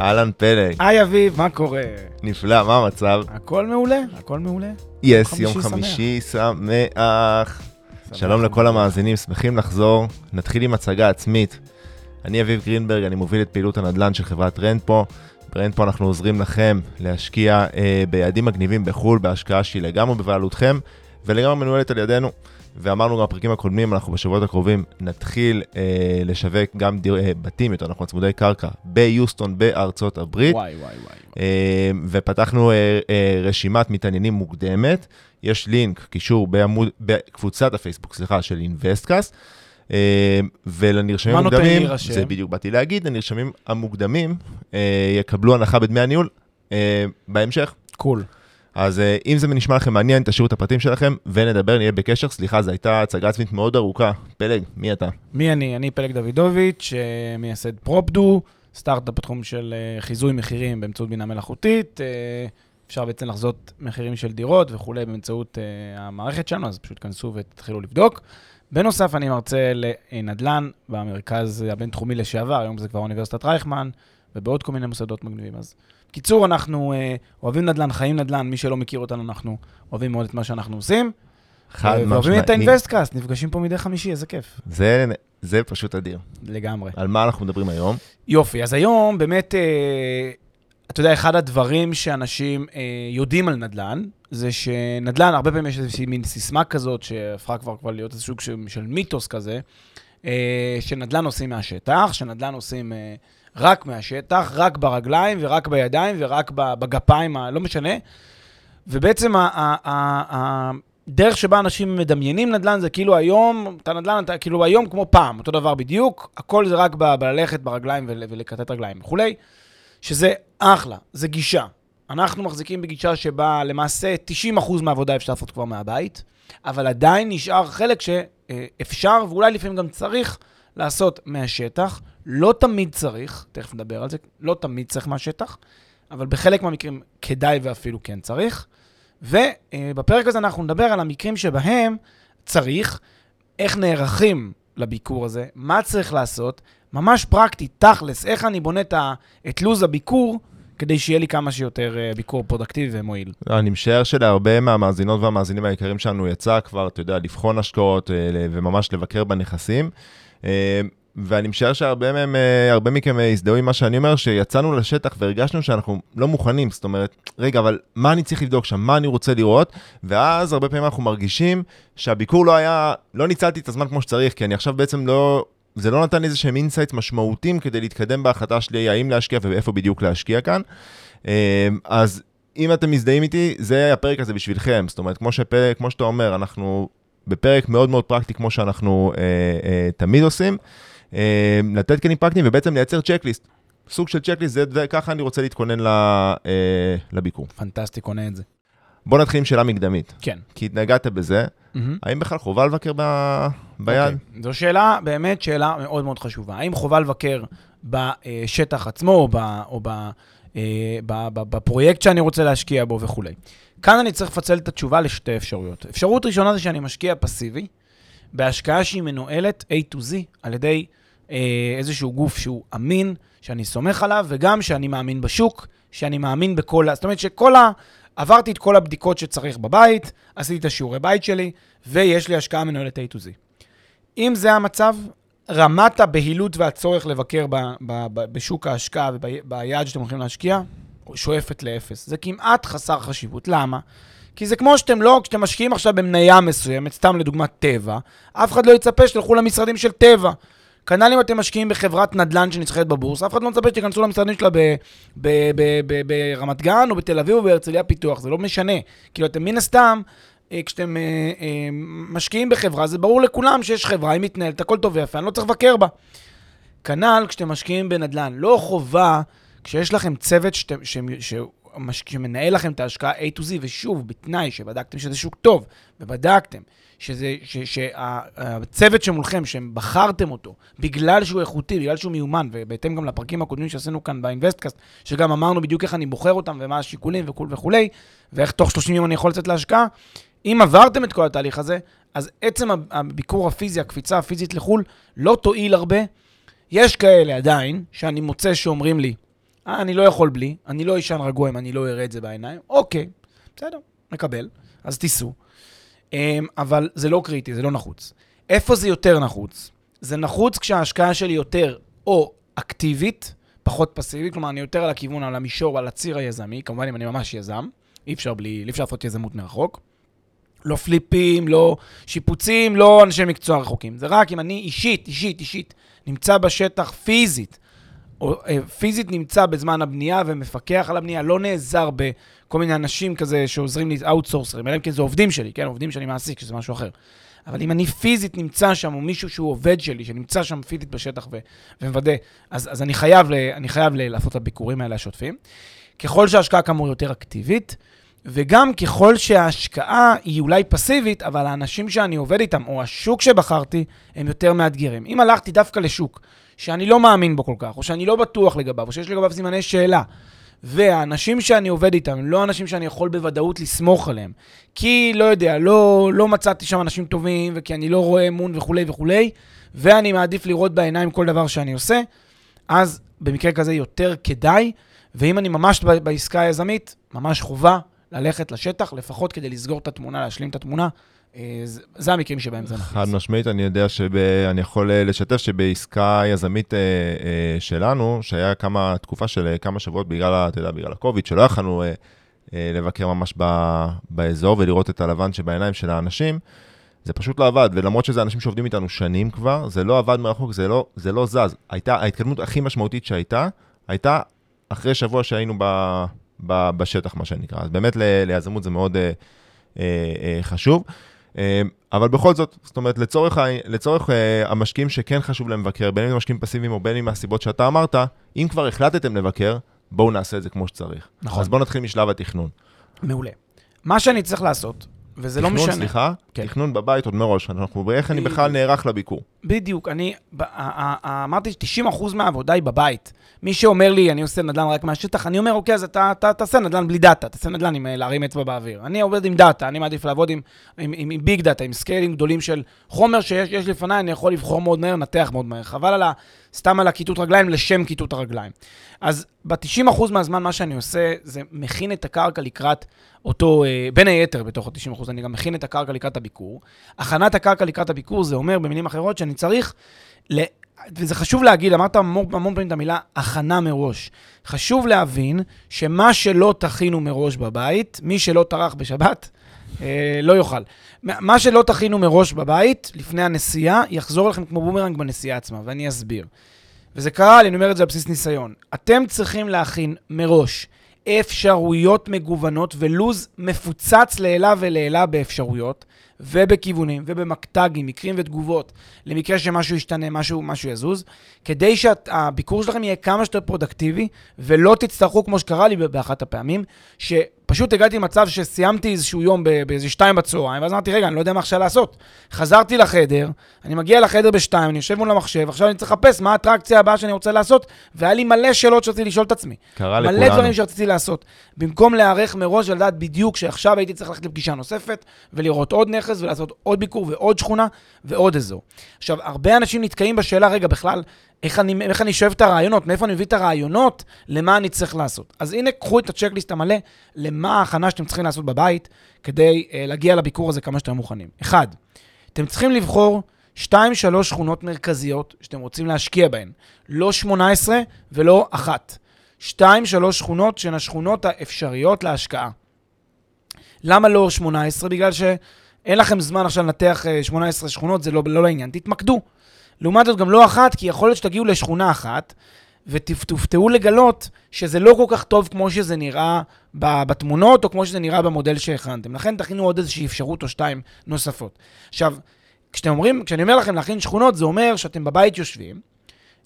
אהלן פלג, היי אביב, מה קורה? נפלא, מה המצב? הכל מעולה, הכל מעולה. Yes, יום. חמישי שמח. שלום לכל המאזינים, שמחים לחזור. נתחיל עם הצגה עצמית. אני אביב גרינברג, אני מוביל את פעילות הנדל"ן של חברת רנטפו. ברנטפו אנחנו עוזרים לכם להשקיע אה, ביעדים מגניבים בחו"ל, בהשקעה שהיא לגמרי בבעלותכם, ולגמרי מנוהלת על ידינו. ואמרנו גם בפרקים הקודמים, אנחנו בשבועות הקרובים נתחיל אה, לשווק גם דיר, אה, בתים, יותר נכון, צמודי קרקע, ביוסטון בארצות הברית. וואי, וואי, וואי. אה, ופתחנו אה, אה, רשימת מתעניינים מוקדמת. יש לינק, קישור בעמוד, בקבוצת הפייסבוק, סליחה, של InvestCast. אה, ולנרשמים המוקדמים? זה בדיוק באתי להגיד, הנרשמים המוקדמים אה, יקבלו הנחה בדמי הניהול אה, בהמשך. Cool. אז אה, אם זה נשמע לכם מעניין, תשאירו את הפרטים שלכם ונדבר, נהיה בקשר. סליחה, זו הייתה הצגה עצמית מאוד ארוכה. פלג, מי אתה? מי אני? אני פלג דוידוביץ', אה, מייסד Propdo, סטארט-אפ בתחום של אה, חיזוי מחירים באמצעות בינה מלאכותית. אפשר בעצם לחזות מחירים של דירות וכולי באמצעות המערכת שלנו, אז פשוט כנסו ותתחילו לבדוק. בנוסף, אני מרצה לנדל"ן במרכז הבינתחומי לשעבר, היום זה כבר אוניברסיטת רייכמן, ובעוד כל מיני מוסדות מגניבים. אז קיצור, אנחנו אה, אוהבים נדל"ן, חיים נדל"ן, מי שלא מכיר אותנו, אנחנו אוהבים מאוד את מה שאנחנו עושים. חד אה, ואוהבים את משמעית. ה InvestCast, נפגשים פה מדי חמישי, איזה כיף. זה, זה פשוט אדיר. לגמרי. על מה אנחנו מדברים היום? יופי, אז היום באמת, אה, אתה יודע, אחד הדברים שאנשים אה, יודעים על נדל"ן, זה שנדל"ן, הרבה פעמים יש איזושהי מין סיסמה כזאת, שהפכה כבר, כבר להיות איזה סוג של, מיתוס כזה, אה, שנדל"ן עושים מהשטח, שנדל"ן עושים אה, רק מהשטח, רק ברגליים ורק בידיים ורק בגפיים, לא משנה. ובעצם הדרך שבה אנשים מדמיינים נדל"ן זה כאילו היום, אתה נדל"ן, אתה כאילו היום כמו פעם, אותו דבר בדיוק, הכל זה רק בללכת ברגליים ול- ולכתת רגליים וכולי, שזה אחלה, זה גישה. אנחנו מחזיקים בגישה שבה למעשה 90% מהעבודה אפשר לעשות כבר מהבית, אבל עדיין נשאר חלק שאפשר ואולי לפעמים גם צריך לעשות מהשטח. לא תמיד צריך, תכף נדבר על זה, לא תמיד צריך מהשטח, אבל בחלק מהמקרים כדאי ואפילו כן צריך. ובפרק הזה אנחנו נדבר על המקרים שבהם צריך, איך נערכים לביקור הזה, מה צריך לעשות, ממש פרקטי, תכלס, איך אני בונה את, לו"ז הביקור, כדי שיהיה לי כמה שיותר אה, ביקור פרודקטיבי ומועיל. אני משער שלהרבה מהמאזינות והמאזינים היקרים שלנו יצא כבר, אתה יודע, לבחון השקעות אה, וממש לבקר בנכסים. אה, ואני משער שהרבה מהם, הרבה מכם יזדהו עם מה שאני אומר, שיצאנו לשטח והרגשנו שאנחנו לא מוכנים. זאת אומרת, רגע, אבל מה אני צריך לבדוק שם? מה אני רוצה לראות? ואז הרבה פעמים אנחנו מרגישים שהביקור לא היה, לא ניצלתי את הזמן כמו שצריך, כי אני עכשיו בעצם לא... זה לא נתן לי איזה שהם insights משמעותיים כדי להתקדם בהחלטה שלי האם להשקיע ואיפה בדיוק להשקיע כאן. אה, אז אם אתם מזדהים איתי, זה הפרק הזה בשבילכם. זאת אומרת, כמו, שפרק, כמו שאתה אומר, אנחנו בפרק מאוד מאוד פרקטי, כמו שאנחנו אה, אה, תמיד עושים, אה, לתת כלים פרקטיים ובעצם לייצר checklist. סוג של checklist, זה ככה אני רוצה להתכונן ל, אה, לביקור. פנטסטי, קונה את זה. בוא נתחיל עם שאלה מקדמית, כן. כי התנגדת בזה, מהמם. האם בכלל חובה לבקר ב, ביד? אוקיי. זו שאלה, באמת שאלה מאוד מאוד חשובה. האם חובה לבקר בשטח עצמו, או, ב, או ב, אה, ב, ב, בפרויקט שאני רוצה להשקיע בו וכולי? כאן אני צריך לפצל את התשובה לשתי אפשרויות. אפשרות ראשונה זה שאני משקיע פסיבי, בהשקעה שהיא מנוהלת A to Z על ידי אה, איזשהו גוף שהוא אמין, שאני סומך עליו, וגם שאני מאמין בשוק, שאני מאמין בכל ה... זאת אומרת שכל ה... עברתי את כל הבדיקות שצריך בבית, עשיתי את השיעורי בית שלי, ויש לי השקעה מנוהלת A to Z. אם זה המצב, רמת הבהילות והצורך לבקר ב, ב, ב, בשוק ההשקעה וביעד שאתם הולכים להשקיע, שואפת לאפס. זה כמעט חסר חשיבות. למה? כי זה כמו שאתם לא, כשאתם משקיעים עכשיו במניה מסוימת, סתם לדוגמת טבע, אף אחד לא יצפה שתלכו למשרדים של טבע. כנ"ל אם אתם משקיעים בחברת נדל"ן שנסחרת בבורסה, אף אחד לא מצפה שתיכנסו למשרדים שלה ברמת גן או בתל אביב או בהרצליה פיתוח, זה לא משנה. כאילו, אתם מן הסתם, אה, כשאתם אה, אה, משקיעים בחברה, זה ברור לכולם שיש חברה, היא מתנהלת, הכל טוב ויפה, אני לא צריך לבקר בה. כנ"ל כשאתם משקיעים בנדל"ן, לא חובה, כשיש לכם צוות שאתם, ש, ש, שמנהל לכם את ההשקעה A to Z, ושוב, בתנאי שבדקתם שזה שוק טוב, ובדקתם שזה, ש, שהצוות שמולכם, שבחרתם אותו, בגלל שהוא איכותי, בגלל שהוא מיומן, ובהתאם גם לפרקים הקודמים שעשינו כאן ב InvestCast, שגם אמרנו בדיוק איך אני בוחר אותם, ומה השיקולים וכו' וכולי, ואיך תוך 30 יום אני יכול לצאת להשקעה, אם עברתם את כל התהליך הזה, אז עצם הביקור הפיזי, הקפיצה הפיזית לחו"ל, לא תועיל הרבה. יש כאלה עדיין, שאני מוצא שאומרים לי, אה, אני לא יכול בלי, אני לא אשן רגוע אם אני לא אראה את זה בעיניים. אוקיי, בסדר, מקבל, אז תיסעו. אמ, אבל זה לא קריטי, זה לא נחוץ. איפה זה יותר נחוץ? זה נחוץ כשההשקעה שלי יותר או אקטיבית, פחות פסיבית, כלומר, אני יותר על הכיוון, על המישור, על הציר היזמי, כמובן אם אני ממש יזם, אי אפשר בלי, אי אפשר לעשות יזמות מרחוק. לא פליפים, לא שיפוצים, לא אנשי מקצוע רחוקים. זה רק אם אני אישית, אישית, אישית, נמצא בשטח פיזית, פיזית נמצא בזמן הבנייה ומפקח על הבנייה, לא נעזר בכל מיני אנשים כזה שעוזרים לי, אאוטסורסרים, אלא אם כן זה עובדים שלי, כן, עובדים שאני מעסיק, שזה משהו אחר. אבל אם אני פיזית נמצא שם, או מישהו שהוא עובד שלי, שנמצא שם פיזית בשטח ו- ומוודא, אז, אז אני חייב, ל- אני חייב ל- לעשות את הביקורים האלה השוטפים. ככל שההשקעה כאמור יותר אקטיבית, וגם ככל שההשקעה היא אולי פסיבית, אבל האנשים שאני עובד איתם, או השוק שבחרתי, הם יותר מאתגרים. אם הלכתי דווקא לשוק שאני לא מאמין בו כל כך, או שאני לא בטוח לגביו, או שיש לגביו סימני שאלה, והאנשים שאני עובד איתם הם לא אנשים שאני יכול בוודאות לסמוך עליהם, כי, לא יודע, לא, לא מצאתי שם אנשים טובים, וכי אני לא רואה אמון וכולי וכולי, ואני מעדיף לראות בעיניים כל דבר שאני עושה, אז במקרה כזה יותר כדאי, ואם אני ממש בעסקה היזמית, ממש חובה ללכת לשטח, לפחות כדי לסגור את התמונה, להשלים את התמונה. אה, זה המקרים שבהם זה נחוץ. חד משמעית, אני יודע שאני יכול אה, לשתף שבעסקה יזמית אה, שלנו, שהיה כמה, תקופה של כמה שבועות בגלל, אתה יודע, בגלל הקוביד, שלא יכלנו לבקר ממש באזור ולראות את הלבן שבעיניים של האנשים, זה פשוט לא עבד, ולמרות שזה אנשים שעובדים איתנו שנים כבר, זה לא עבד מרחוק, זה לא, זה לא זז. הייתה, ההתקדמות הכי משמעותית שהייתה, הייתה אחרי שבוע שהיינו ב, ב, בשטח, מה שנקרא. אז באמת ליזמות זה מאוד אה, אה, חשוב. אה, אבל בכל זאת, זאת אומרת, לצורך, לצורך אה, המשקיעים שכן חשוב להם לבקר, בין אם זה משקיעים פסיביים או בין אם מהסיבות שאתה אמרת, אם כבר החלטתם לבקר, בואו נעשה את זה כמו שצריך. נכון. אז בואו נתחיל משלב התכנון. מעולה. מה שאני צריך לעשות, וזה לא משנה. תכנון, סליחה? כן. תכנון בבית עוד מראש. אנחנו, איך אני בכלל נערך לביקור? בדיוק. אני, אמרתי ש-90% מהעבודה היא בבית. מי שאומר לי, אני עושה נדל"ן רק מהשטח, אני אומר, אוקיי, אז אתה, אתה תעשה נדל"ן בלי דאטה, תעשה נדל"ן עם אה, להרים אצבע באוויר. אני עובד עם דאטה, אני מעדיף לעבוד עם, עם, עם, עם big data, עם סקיילים גדולים של חומר שיש לפניי, אני יכול לבחור מאוד מהר, לנתח מאוד מהר. חבל על ה... סתם על הכיתות רגליים לשם כיתות הרגליים. אז ב-90% מהזמן מה שאני עושה זה מכין את הקרקע לקראת אותו, אה, בין היתר בתוך ה-90% אני גם מכין את הקרקע לקראת הביקור. הכנת הקרקע לקראת הביקור זה אומר במילים אחרות שאני צריך, ל... וזה חשוב להגיד, אמרת המון, המון פעמים את המילה הכנה מראש. חשוב להבין שמה שלא תכינו מראש בבית, מי שלא טרח בשבת, אה, לא יאכל. מה שלא תכינו מראש בבית, לפני הנסיעה, יחזור לכם כמו בומרנג בנסיעה עצמה, ואני אסביר. וזה קרה לי, אני אומר את זה על בסיס ניסיון. אתם צריכים להכין מראש אפשרויות מגוונות ולוז מפוצץ לעילה ולעילה באפשרויות ובכיוונים ובמקטגים, מקרים ותגובות, למקרה שמשהו ישתנה, משהו, משהו יזוז, כדי שהביקור שלכם יהיה כמה שיותר פרודקטיבי ולא תצטרכו, כמו שקרה לי באחת הפעמים, ש... פשוט הגעתי למצב שסיימתי איזשהו יום באיזה שתיים בצהריים, ואז אמרתי, רגע, אני לא יודע מה עכשיו לעשות. חזרתי לחדר, אני מגיע לחדר בשתיים, אני יושב מול המחשב, עכשיו אני צריך לחפש מה האטרקציה הבאה שאני רוצה לעשות, והיה לי מלא שאלות שרציתי לשאול את עצמי. קרה מלא לכולנו. מלא דברים שרציתי לעשות. במקום להיערך מראש ולדעת בדיוק שעכשיו הייתי צריך ללכת לפגישה נוספת, ולראות עוד נכס, ולעשות עוד ביקור ועוד שכונה ועוד אזור. עכשיו, הרבה אנשים נתקעים בשאלה, רגע, בכלל, איך אני, איך אני שואב את הרעיונות, מאיפה אני מביא את הרעיונות, למה אני צריך לעשות. אז הנה, קחו את הצ'קליסט המלא, למה ההכנה שאתם צריכים לעשות בבית, כדי uh, להגיע לביקור הזה כמה שיותר מוכנים. אחד, אתם צריכים לבחור 2-3 שכונות מרכזיות שאתם רוצים להשקיע בהן. לא 18 ולא אחת. 2-3 שכונות שהן השכונות האפשריות להשקעה. למה לא 18? בגלל שאין לכם זמן עכשיו לנתח 18 אה, שכונות, זה לא, לא לעניין. תתמקדו. לעומת זאת גם לא אחת, כי יכול להיות שתגיעו לשכונה אחת, ותופתעו לגלות שזה לא כל כך טוב כמו שזה נראה בתמונות, או כמו שזה נראה במודל שהכנתם. לכן תכינו עוד איזושהי אפשרות או שתיים נוספות. עכשיו, כשאתם אומרים, כשאני אומר לכם להכין שכונות, זה אומר שאתם בבית יושבים,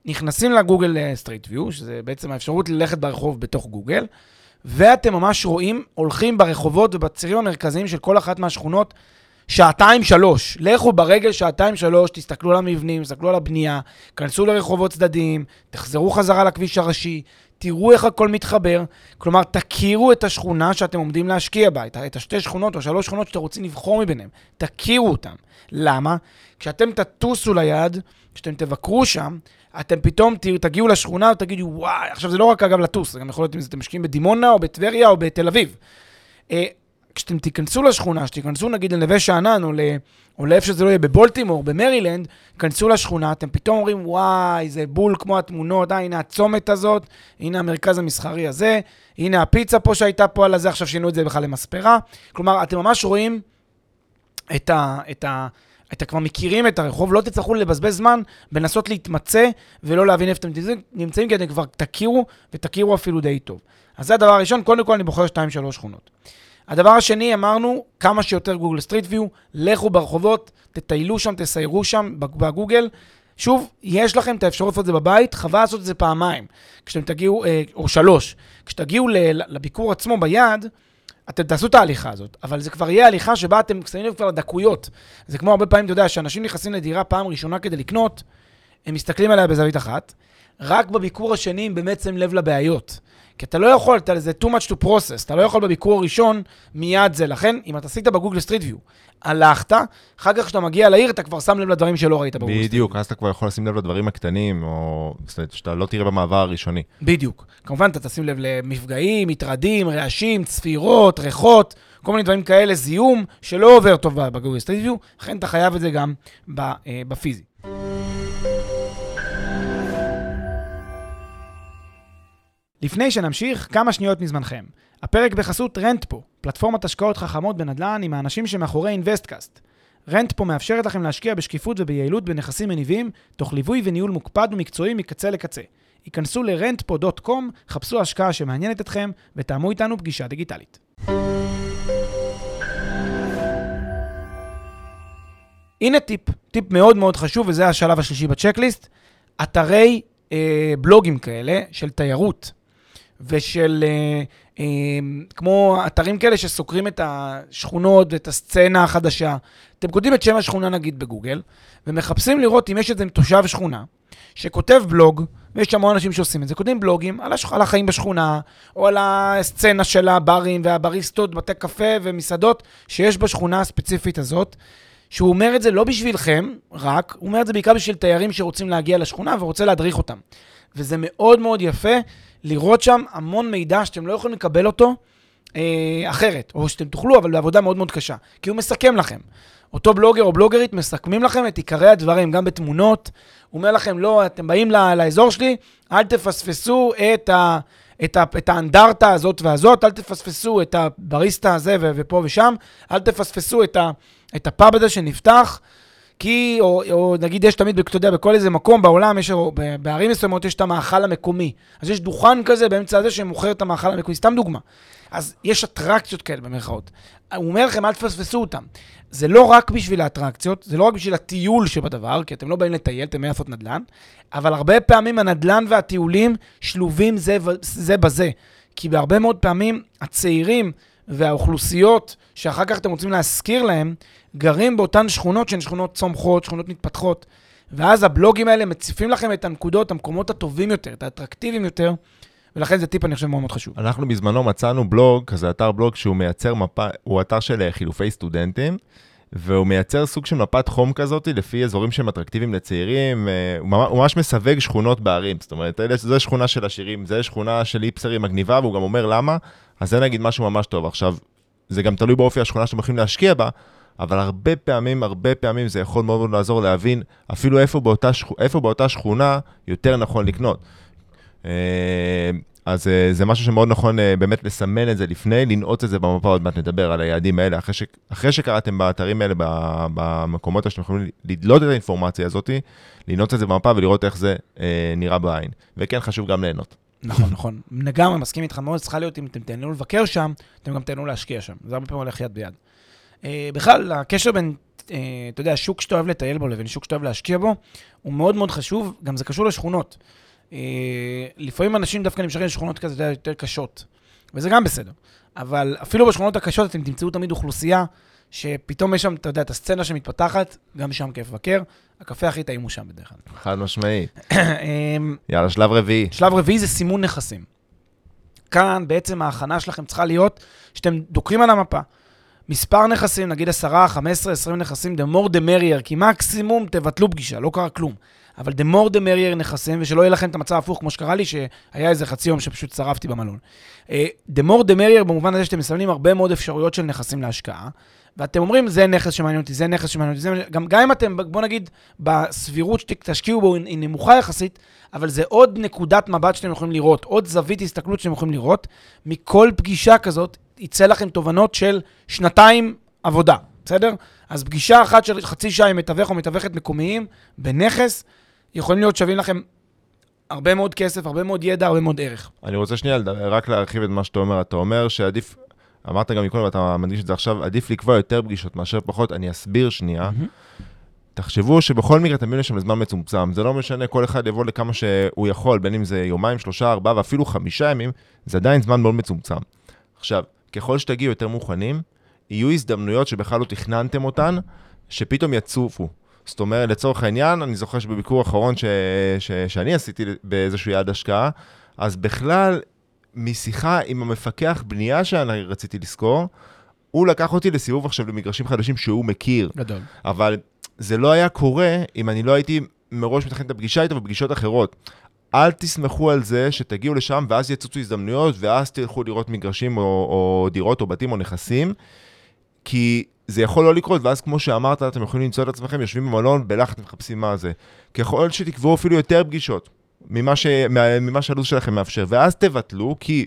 נכנסים לגוגל סטריט ויו, שזה בעצם האפשרות ללכת ברחוב בתוך גוגל, ואתם ממש רואים, הולכים ברחובות ובצירים המרכזיים של כל אחת מהשכונות, שעתיים שלוש. לכו ברגל שעתיים שלוש, תסתכלו על המבנים, תסתכלו על הבנייה, כנסו לרחובות צדדיים, תחזרו חזרה לכביש הראשי, תראו איך הכל מתחבר. כלומר, תכירו את השכונה שאתם עומדים להשקיע בה, את השתי שכונות או שלוש שכונות שאתם רוצים לבחור מביניהם. תכירו אותם. למה? כשאתם תטוסו ליד, כשאתם תבקרו שם, אתם פתאום תגיעו לשכונה ותגידו, וואי, עכשיו זה לא רק אגב לטוס, זה גם יכול להיות אם אתם משקיעים בדימונה או בטבריה או בתל אביב. כשאתם תיכנסו לשכונה, שתיכנסו נגיד לנווה שאנן או, ל... או לאיפה שזה לא יהיה, בבולטימור, במרילנד, כנסו לשכונה, אתם פתאום אומרים, וואי, זה בול כמו התמונות, אה, הנה הצומת הזאת, הנה המרכז המסחרי הזה, הנה הפיצה פה שהייתה פה על הזה, עכשיו שינו את זה בכלל למספרה. כלומר, אתם ממש רואים את ה... את ה אתם כבר מכירים את הרחוב, לא תצטרכו לבזבז זמן בלנסות להתמצא ולא להבין איפה אתם נמצאים, כי אתם כבר תכירו, ותכירו אפילו די טוב. אז זה הדבר הראשון, קודם כל אני בוחר 2-3 שכונות. הדבר השני, אמרנו, כמה שיותר גוגל סטריט ויו, לכו ברחובות, תטיילו שם, תסיירו שם בגוגל. שוב, יש לכם את האפשרות לעשות את זה בבית, חבל לעשות את זה פעמיים. כשאתם תגיעו, אה, או שלוש, כשתגיעו לביקור עצמו ביד, אתם תעשו את ההליכה הזאת, אבל זה כבר יהיה הליכה שבה אתם שמים לב כבר לדקויות. זה כמו הרבה פעמים, אתה יודע, שאנשים נכנסים לדירה פעם ראשונה כדי לקנות, הם מסתכלים עליה בזווית אחת, רק בביקור השני הם באמת שמים לב לבעיות. כי אתה לא יכול, אתה, זה too much to process, אתה לא יכול בביקור הראשון מיד זה. לכן, אם אתה עשית ב Google Street View, הלכת, אחר כך כשאתה מגיע לעיר, אתה כבר שם לב לדברים שלא ראית בגוגל סטריט בדיוק, אז אתה כבר יכול לשים לב לדברים הקטנים, או זאת שאתה לא תראה במעבר הראשוני. בדיוק. כמובן, אתה תשים לב למפגעים, מטרדים, רעשים, צפירות, ריחות, כל מיני דברים כאלה, זיהום, שלא עובר טוב ב Google Street View, לכן אתה חייב את זה גם אה, בפיזי. לפני שנמשיך, כמה שניות מזמנכם. הפרק בחסות Rentpo, פלטפורמת השקעות חכמות בנדל"ן עם האנשים שמאחורי InvestCast. Rentpo מאפשרת לכם להשקיע בשקיפות וביעילות בנכסים מניבים, תוך ליווי וניהול מוקפד ומקצועי מקצה לקצה. היכנסו ל-rentpo.com, חפשו השקעה שמעניינת אתכם, ותאמו איתנו פגישה דיגיטלית. הנה טיפ, טיפ מאוד מאוד חשוב, וזה השלב השלישי ב checklist, אתרי אה, בלוגים כאלה של תיירות. ושל אה, אה, כמו אתרים כאלה שסוקרים את השכונות ואת הסצנה החדשה. אתם כותבים את שם השכונה נגיד בגוגל, ומחפשים לראות אם יש איזה תושב שכונה שכותב בלוג, ויש המון אנשים שעושים את זה, כותבים בלוגים על, הש... על החיים בשכונה, או על הסצנה של הברים והבריסטות, בתי קפה ומסעדות שיש בשכונה הספציפית הזאת. שהוא אומר את זה לא בשבילכם, רק, הוא אומר את זה בעיקר בשביל תיירים שרוצים להגיע לשכונה ורוצה להדריך אותם. וזה מאוד מאוד יפה לראות שם המון מידע שאתם לא יכולים לקבל אותו אה, אחרת, או שאתם תוכלו, אבל בעבודה מאוד מאוד קשה, כי הוא מסכם לכם. אותו בלוגר או בלוגרית מסכמים לכם את עיקרי הדברים, גם בתמונות. הוא אומר לכם, לא, אתם באים לאזור שלי, אל תפספסו את, ה, את, ה, את האנדרטה הזאת והזאת, אל תפספסו את הבריסטה הזה ופה ושם, אל תפספסו את, ה, את הפאב הזה שנפתח. כי, או, או נגיד יש תמיד, אתה יודע, בכל איזה מקום בעולם, יש, או בערים מסוימות יש את המאכל המקומי. אז יש דוכן כזה באמצע הזה שמוכר את המאכל המקומי, סתם דוגמה. אז יש אטרקציות כאלה במרכאות. הוא אומר לכם, אל תפספסו אותם. זה לא רק בשביל האטרקציות, זה לא רק בשביל הטיול שבדבר, כי אתם לא באים לטייל, אתם באים לעשות נדל"ן, אבל הרבה פעמים הנדל"ן והטיולים שלובים זה, זה בזה. כי בהרבה מאוד פעמים הצעירים והאוכלוסיות שאחר כך אתם רוצים להשכיר להם, גרים באותן שכונות שהן שכונות צומחות, שכונות מתפתחות. ואז הבלוגים האלה מציפים לכם את הנקודות, המקומות הטובים יותר, את האטרקטיביים יותר, ולכן זה טיפ, אני חושב, מאוד מאוד חשוב. אנחנו בזמנו מצאנו בלוג, כזה אתר בלוג שהוא מייצר מפה, הוא אתר של אה, חילופי סטודנטים, והוא מייצר סוג של מפת חום כזאת לפי אזורים שהם אטרקטיביים לצעירים, אה, הוא ממש מסווג שכונות בערים, זאת אומרת, זו שכונה של עשירים, זו שכונה של איפסרים מגניבה, והוא גם אומר למה, אז זה נגיד משהו ממש טוב. עכשיו, זה גם תלוי באופי השכונה שאתם הולכים להשקיע בה, אבל הרבה פעמים, הרבה פעמים זה יכול מאוד מאוד לעזור להבין אפילו איפה באותה, שכ... איפה באותה שכונה יותר נכון לקנות. אה, אז אה, זה משהו שמאוד נכון אה, באמת לסמן את זה לפני, לנעוץ את זה במפה, עוד מעט נדבר על היעדים האלה. אחרי, ש... אחרי שקראתם באתרים האלה, במקומות שאתם יכולים לדלות את האינפורמציה הזאת, לנעוץ את זה במפה ולראות איך זה אה, נראה בעין. וכן, חשוב גם ליהנות. נכון, נכון. לגמרי, מסכים איתך מאוד, צריכה להיות, אם אתם תהנו לבקר שם, אתם גם תהנו להשקיע שם. זה הרבה פעמים הולך יד ביד. אה, בכלל, הקשר בין, אה, אתה יודע, שוק שאתה אוהב לטייל בו לבין שוק שאתה אוהב להשקיע בו, הוא מאוד מאוד חשוב, גם זה קשור לשכונות. אה, לפעמים אנשים דווקא נמשכים לשכונות כזה, יותר קשות, וזה גם בסדר. אבל אפילו בשכונות הקשות אתם תמצאו תמיד אוכלוסייה שפתאום יש שם, אתה יודע, את הסצנה שמתפתחת, גם שם כיף לבקר. הקפה הכי טעים הוא שם בדרך כלל. חד משמעית. אמ, יאללה, שלב רביעי. שלב רביעי זה סימון נכסים. כאן בעצם ההכנה שלכם צריכה להיות שאתם דוקרים על המפה. מספר נכסים, נגיד 10, 15, 20 נכסים, the more the merrier, כי מקסימום תבטלו פגישה, לא קרה כלום. אבל the more the merrier נכסים, ושלא יהיה לכם את המצב ההפוך, כמו שקרה לי, שהיה איזה חצי יום שפשוט שרפתי במלון. אה, the more the merrier במובן הזה שאתם מסמנים הרבה מאוד אפשרויות של נכסים להשקעה, ואתם אומרים, זה נכס שמעניין אותי, זה נכס שמעניין אותי, זה... גם, גם אם אתם, בוא נגיד, בסבירות שתשקיעו בו היא נמוכה יחסית, אבל זה עוד נקודת מבט שאתם יכולים לראות, עוד זווית הסתכלות שאתם יכולים לראות. מכל פגישה כזאת יצא לכם תובנות של שנתיים עבודה, בסדר? אז פגישה אחת של חצי שעה עם מתווך או מתווכת מקומיים בנכס, יכולים להיות שווים לכם הרבה מאוד כסף, הרבה מאוד ידע, הרבה מאוד ערך. אני רוצה שנייה רק להרחיב את מה שאתה אומר. אתה אומר שעדיף, אמרת גם מקודם, ואתה מדגיש את זה עכשיו, עדיף לקבוע יותר פגישות מאשר פחות. אני אסביר שנייה. תחשבו שבכל מקרה תמיד יש שם לזמן מצומצם. זה לא משנה, כל אחד יבוא לכמה שהוא יכול, בין אם זה יומיים, שלושה, ארבעה ואפילו חמישה ימים, זה עדיין זמן מאוד מצומצם. עכשיו, ככל שתגיעו יותר מוכנים, יהיו הזדמנויות שבכלל לא תכננתם אותן, שפתאום יצופו. זאת אומרת, לצורך העניין, אני זוכר שבביקור האחרון ש... ש... שאני עשיתי באיזשהו יעד השקעה, אז בכלל, משיחה עם המפקח בנייה שאני רציתי לשכור, הוא לקח אותי לסיבוב עכשיו למגרשים חדשים שהוא מכיר. גדול. אבל זה לא היה קורה אם אני לא הייתי מראש מתכנן את הפגישה איתו בפגישות אחרות. אל תסמכו על זה שתגיעו לשם ואז יצוצו הזדמנויות ואז תלכו לראות מגרשים או, או דירות או בתים או נכסים, כי זה יכול לא לקרות, ואז כמו שאמרת, אתם יכולים למצוא את עצמכם יושבים במלון, בלחץ מחפשים מה זה. ככל שתקבעו אפילו יותר פגישות ממה, ש... מה- ממה שהלו"ז שלכם מאפשר, ואז תבטלו, כי.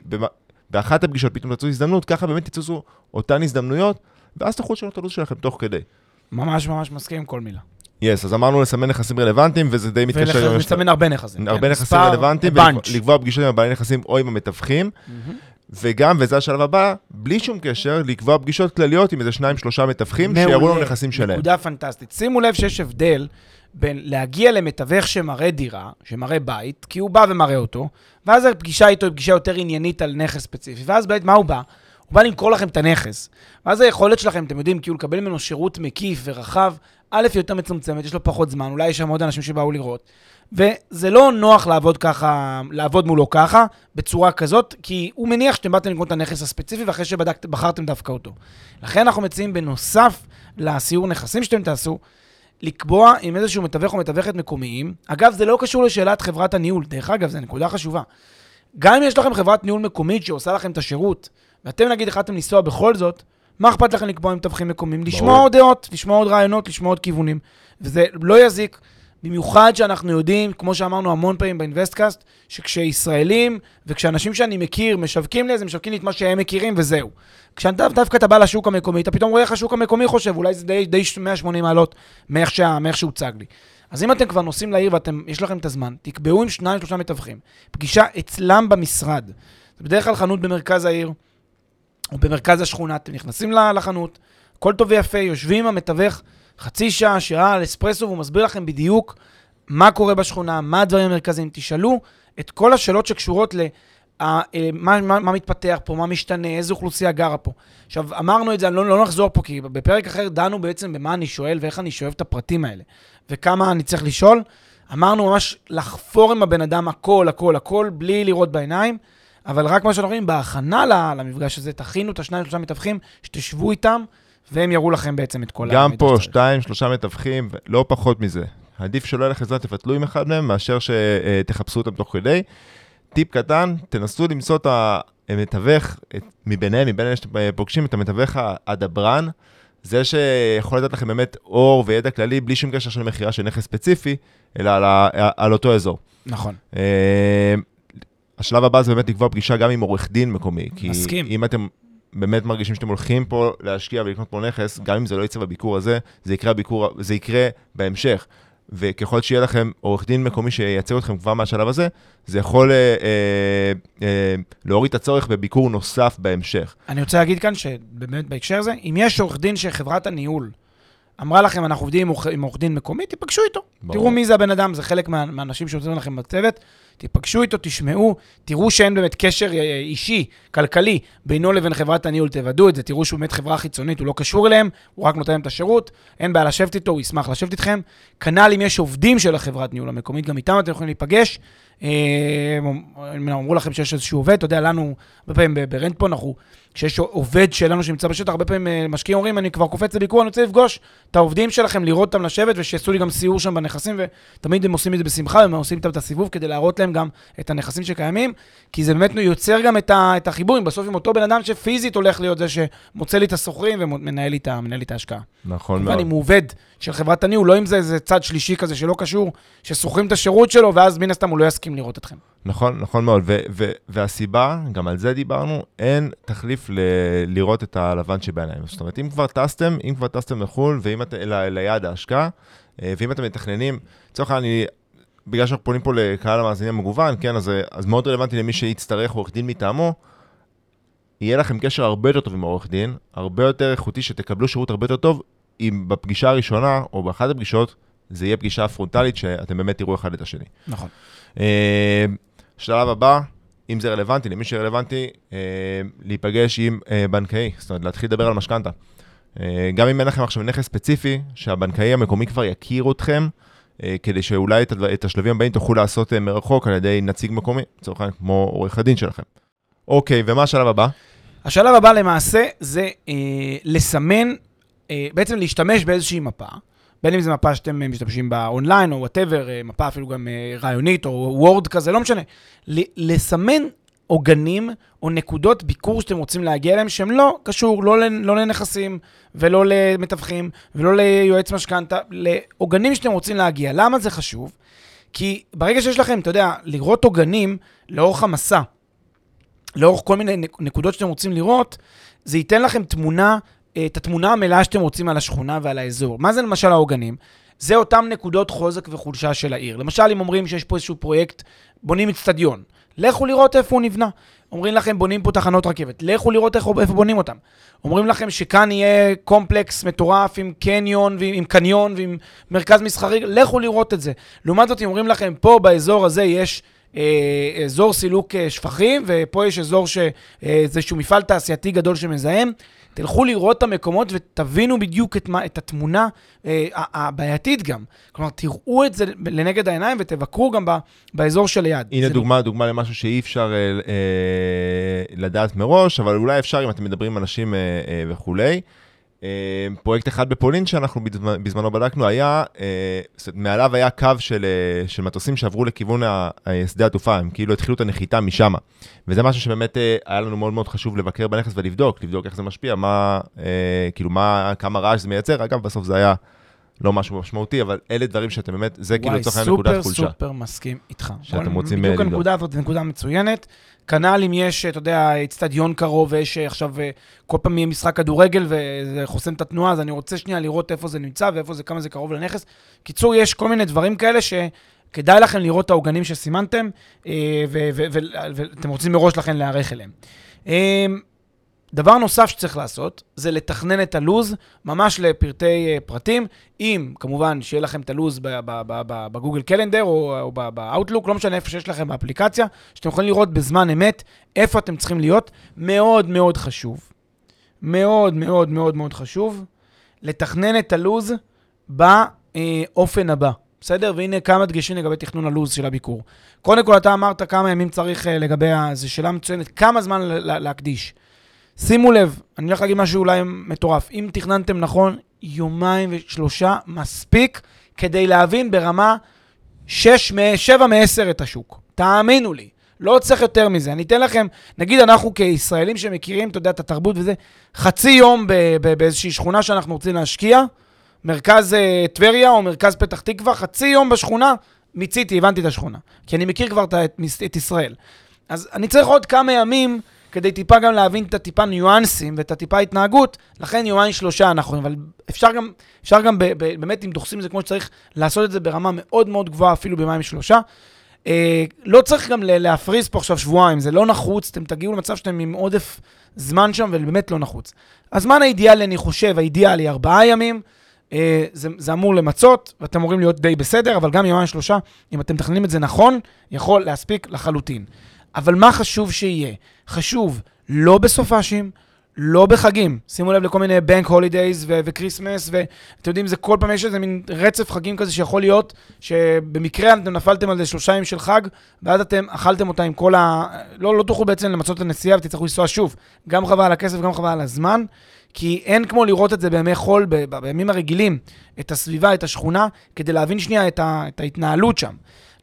באחת הפגישות פתאום תצאו הזדמנות, ככה באמת תצאו אותן הזדמנויות, ואז תוכלו לשנות את הלו"ז שלכם תוך כדי. ממש ממש מסכים עם כל מילה. יס, אז אמרנו לסמן נכסים רלוונטיים, וזה די מתקשר. ולסמן הרבה נכסים. הרבה כן, נכסים רלוונטיים. ולקבוע פגישות עם הבעלי נכסים או עם המתווכים, מהמם. וגם, וזה השלב הבא, בלי שום קשר, לקבוע פגישות כלליות עם איזה שניים, שלושה מתווכים. שיראו לנו נכסים שלהם. נקודה פנטסטית. שימו לב שיש הבדל בין להגיע למתווך שמראה דירה, שמראה בית, כי הוא בא ומראה אותו, ואז הפגישה איתו היא פגישה יותר עניינית על נכס ספציפי, ואז באמת, מה הוא בא? הוא בא למכור לכם את הנכס. ואז היכולת שלכם, אתם יודעים, כאילו לקבל ממנו שירות מקיף ורחב, א', היא יותר מצומצמת, יש לו פחות זמן, אולי יש שם עוד אנשים שבאו לראות. וזה לא נוח לעבוד ככה, לעבוד מולו ככה, בצורה כזאת, כי הוא מניח שאתם באתם לקנות את הנכס הספציפי, ואחרי שבחרתם דווקא אותו. לכן אנחנו מציעים בנוסף לסיור נכסים שאתם תעשו, לקבוע עם איזשהו מתווך או מתווכת מקומיים. אגב, זה לא קשור לשאלת חברת הניהול, דרך אגב, זו נקודה חשובה. גם אם יש לכם חברת ניהול מקומית שעושה לכם את השירות, ואתם נגיד החלטתם לנסוע בכל זאת, מה אכפת לכם לקבוע עם מתווכים מקומיים? לשמוע עוד דעות, לשמוע עוד רעיונות, לשמוע עוד כיוונים. וזה לא יזיק, במיוחד שאנחנו יודעים, כמו שאמרנו המון פעמים באינבסטקאסט, שכשישראלים וכשאנשים שאני מכיר משווקים לי, אז הם משווקים לי את מה שהם מכירים וזהו. כשאתה דווקא אתה בא לשוק המקומי, אתה פתאום רואה איך השוק המקומי חושב, אולי זה די, די 180 מעלות מאיך, שה, מאיך שהוצג לי. אז אם אתם כבר נוסעים לעיר ויש לכם את הזמן, תקבעו עם שניים, שלושה מתווכים. פגישה אצלם במשרד. זה בדרך כלל חנות במרכז העיר, או במרכז השכונה, אתם נכנסים לחנות, הכל טוב ויפה, יושבים עם המתווך חצי שעה, שעה על אספרסו, והוא מסביר לכם בדיוק מה קורה בשכונה, מה הדברים המרכזיים. תשאלו את כל השאלות שקשורות ל... אה, מה, מה, מה מתפתח פה, מה משתנה, איזה אוכלוסייה גרה פה. עכשיו, אמרנו את זה, אני לא, לא נחזור פה, כי בפרק אחר דנו בעצם במה אני שואל ואיך אני שואב את הפרטים האלה, וכמה אני צריך לשאול. אמרנו ממש לחפור עם הבן אדם הכל, הכל, הכל, בלי לראות בעיניים, אבל רק מה שאנחנו רואים, בהכנה למפגש הזה, תכינו את השניים, שלושה מתווכים, שתשבו איתם, והם יראו לכם בעצם את כל גם המידע פה שצריך. שתיים, שלושה מתווכים, לא פחות מזה. עדיף שלא יהיה לך זמן, תפתלו עם אחד מהם, מאשר שתחפשו אותם תוך כדי. טיפ קטן, תנסו למצוא את המתווך, את- מביניהם, מבין אלה שאתם פוגשים, את המתווך הדברן, זה שיכול לתת לכם באמת אור וידע כללי, בלי שום קשר של מכירה של נכס ספציפי, אלא על, ה, על אותו אזור. נכון. אה, השלב הבא זה באמת לקבוע פגישה גם עם עורך דין מקומי. כי מסכים. אם אתם באמת מרגישים שאתם הולכים פה להשקיע ולקנות פה נכס, גם אם זה לא יצא בביקור הזה, זה יקרה, ביקור, זה יקרה בהמשך. וככל שיהיה לכם עורך דין מקומי שייצג אתכם כבר מהשלב הזה, זה יכול אה, אה, אה, להוריד את הצורך בביקור נוסף בהמשך. אני רוצה להגיד כאן שבאמת בהקשר הזה, אם יש עורך דין שחברת הניהול אמרה לכם, אנחנו עובדים עם עורך- עם עורך דין מקומי, תיפגשו איתו. ברור. תראו מי זה הבן אדם, זה חלק מה- מהאנשים שעוזרים לכם בצוות. תיפגשו איתו, תשמעו, תראו שאין באמת קשר אה, אישי, כלכלי, בינו לבין חברת הניהול, תוודאו את זה, תראו שהוא באמת חברה חיצונית, הוא לא קשור אליהם, הוא רק נותן להם את השירות, אין בעיה לשבת איתו, הוא ישמח לשבת איתכם. כנ"ל אם יש עובדים של החברת ניהול המקומית, גם איתם אתם יכולים להיפגש. אה, אמרו לכם שיש איזשהו עובד, אתה יודע, לנו, הרבה פעמים ברנט אנחנו, כשיש עובד שלנו שנמצא בשטח, הרבה פעמים אה, משקיעים אומרים, אני כבר קופץ לביקור, אני רוצה לפגוש את העובדים שלכם, לראות אותם לשבת, ושיעשו לי גם סיור שם בנכסים, ותמיד הם עושים את זה בשמחה, והם עושים איתם את הסיבוב כדי להראות להם גם את הנכסים שקיימים, כי זה באמת יוצר גם את, ה, את החיבור, עם בסוף עם אותו בן אדם שפיזית הולך להיות זה שמוצא לי את השוכרים ומנהל לי את ההשקעה. נכון מאוד. אם הוא עובד של חברת הניהול, לא אם זה איזה צד שלישי כזה שלא קשור, ששוכרים את השירות שלו, ואז מן הסתם הוא לא יסכים לראות אתכם. נכון, נכון מאוד. ו- ו- והסיבה, גם על זה דיברנו, אין תחליף ל- לראות את הלבן שבעיניים. זאת אומרת, אם כבר טסתם, אם כבר טסתם לחו"ל, ואם אתם, ל- ליעד ההשקעה, אה, ואם אתם מתכננים, לצורך העניין. בגלל שאנחנו פונים פה לקהל המאזינים המגוון, כן, אז, אז מאוד רלוונטי למי שיצטרך עורך דין מטעמו, יהיה לכם קשר הרבה יותר טוב עם העורך דין, הרבה יותר איכותי, שתקבלו שירות הרבה יותר טוב, אם בפגישה הראשונה, או באחת הפגישות, זה יהיה פגישה פרונטלית, שאתם באמת תראו אחד את השני. נכון. שלב הבא, אם זה רלוונטי, למי שרלוונטי, אה, להיפגש עם אה, בנקאי, זאת אומרת, להתחיל לדבר על משכנתה. אה, גם אם אין לכם עכשיו נכס ספציפי, שהבנקאי המקומי כבר יכיר אתכם, אה, כדי שאולי את, את השלבים הבאים תוכלו לעשות אה, מרחוק על ידי נציג מקומי, לצורך העניין כמו עורך הדין שלכם. אוקיי, ומה השלב הבא? השלב הבא למעשה זה אה, לסמן, אה, בעצם להשתמש באיזושהי מפה, בין אם זו מפה שאתם אה, משתמשים בה אונליין או whatever, אה, מפה אפילו גם אה, רעיונית או Word כזה, לא משנה. לסמן עוגנים או נקודות ביקור שאתם רוצים להגיע אליהם, שהם לא קשור לא, לא לנכסים ולא למתווכים ולא ליועץ משכנתה, לעוגנים שאתם רוצים להגיע. למה זה חשוב? כי ברגע שיש לכם, אתה יודע, לראות עוגנים לאורך המסע, לאורך כל מיני נק- נקודות שאתם רוצים לראות, זה ייתן לכם תמונה, את התמונה המלאה שאתם רוצים על השכונה ועל האזור. מה זה למשל העוגנים? זה אותם נקודות חוזק וחולשה של העיר. למשל, אם אומרים שיש פה איזשהו פרויקט, בונים אצטדיון, לכו לראות איפה הוא נבנה. אומרים לכם, בונים פה תחנות רכבת, לכו לראות איך, איפה בונים אותם. אומרים לכם שכאן יהיה קומפלקס מטורף עם קניון, ועם, עם קניון ועם מרכז מסחרי, לכו לראות את זה. לעומת זאת, אם אומרים לכם, פה באזור הזה יש אה, אזור סילוק אה, שפכים, ופה יש אזור ש... אה, איזשהו מפעל תעשייתי גדול שמזהם. תלכו לראות את המקומות ותבינו בדיוק את, מה, את התמונה אה, הבעייתית גם. כלומר, תראו את זה לנגד העיניים ותבקרו גם ב, באזור שליד. הנה זה דוגמה, דוגמה למשהו שאי אפשר אה, אה, לדעת מראש, אבל אולי אפשר אם אתם מדברים עם אנשים אה, אה, וכולי. אה, פרויקט אחד בפולין שאנחנו בזמ- בזמנו בדקנו היה, אה, מעליו היה קו של, אה, של מטוסים שעברו לכיוון ה- ה- שדה התעופה, הם כאילו התחילו את הנחיתה משם. וזה משהו שבאמת אה, היה לנו מאוד מאוד חשוב לבקר בנכס ולבדוק, לבדוק איך זה משפיע, מה, אה, כאילו מה, כמה רעש זה מייצר. אגב, בסוף זה היה לא משהו משמעותי, אבל אלה דברים שאתם באמת, זה כאילו וואי, לצורך העניין נקודת חולשה. סופר סופר מסכים איתך. שאתם וואי, רוצים, אה, בדיוק לבדוק. הנקודה הזאת זו נקודה מצוינת. כנ"ל אם יש, אתה יודע, אצטדיון קרוב ויש אה, עכשיו, אה, כל פעם יהיה משחק כדורגל וזה חוסם את התנועה, אז אני רוצה שנייה לראות איפה זה נמצא ואיפה זה, כמה זה קרוב לנכס. קיצור, יש כל מיני דברים כאלה שכדאי לכם לראות את העוגנים שסימנתם, אה, ואתם רוצים מראש לכן להיערך אליהם. דבר נוסף שצריך לעשות, זה לתכנן את הלוז ממש לפרטי אה, פרטים, אם כמובן שיהיה לכם את הלוז בגוגל קלנדר או, או ב- באוטלוק, לא משנה איפה שיש לכם באפליקציה, שאתם יכולים לראות בזמן אמת איפה אתם צריכים להיות. מאוד מאוד חשוב, מאוד מאוד מאוד מאוד חשוב, לתכנן את הלוז באופן הבא. בסדר? והנה כמה דגשים לגבי תכנון הלו"ז של הביקור. קודם כל, אתה אמרת כמה ימים צריך אה, לגבי. זו שאלה מצוינת, כמה זמן להקדיש. שימו לב, אני הולך להגיד משהו אולי מטורף. אם תכננתם נכון, יומיים ושלושה מספיק כדי להבין ברמה 6 מ- 7 מ-10 את השוק. תאמינו לי, לא צריך יותר מזה. אני אתן לכם, נגיד אנחנו כישראלים שמכירים, אתה יודע, את התרבות וזה, חצי יום באיזושהי שכונה שאנחנו רוצים להשקיע, מרכז אה, טבריה או מרכז פתח תקווה, חצי יום בשכונה, מיציתי, הבנתי את השכונה. כי אני מכיר כבר את, את, את ישראל. אז אני צריך עוד כמה ימים כדי טיפה גם להבין את הטיפה ניואנסים ואת הטיפה התנהגות, לכן יומיים שלושה אנחנו, אבל אפשר גם, אפשר גם ב, ב, באמת, אם דוחסים את זה כמו שצריך, לעשות את זה ברמה מאוד מאוד גבוהה, אפילו ביומיים שלושה. אה, לא צריך גם להפריז פה עכשיו שבועיים, זה לא נחוץ, אתם תגיעו למצב שאתם עם עודף זמן שם, ובאמת לא נחוץ. הזמן האידיאלי, אני חושב, האידיאלי, ארבעה ימים, אה, זה, זה אמור למצות, ואתם אמורים להיות די בסדר, אבל גם יומיים שלושה, אם אתם מתכננים את זה נכון, יכול להספיק לחלוטין. אבל מה חשוב שיהיה? חשוב לא בסופ"שים, לא בחגים. שימו לב לכל מיני bank holidays ו Christmas, ואתם יודעים, זה כל פעם יש איזה מין רצף חגים כזה שיכול להיות, שבמקרה אתם נפלתם על זה שלושה ימים של חג, ואז אתם אכלתם אותה עם כל ה... לא, לא תוכלו בעצם למצות את הנסיעה ותצטרכו לנסוע שוב. גם חבל על הכסף, גם חבל על הזמן, כי אין כמו לראות את זה בימי חול, בימים הרגילים, את הסביבה, את השכונה, כדי להבין שנייה את, ה... את ההתנהלות שם.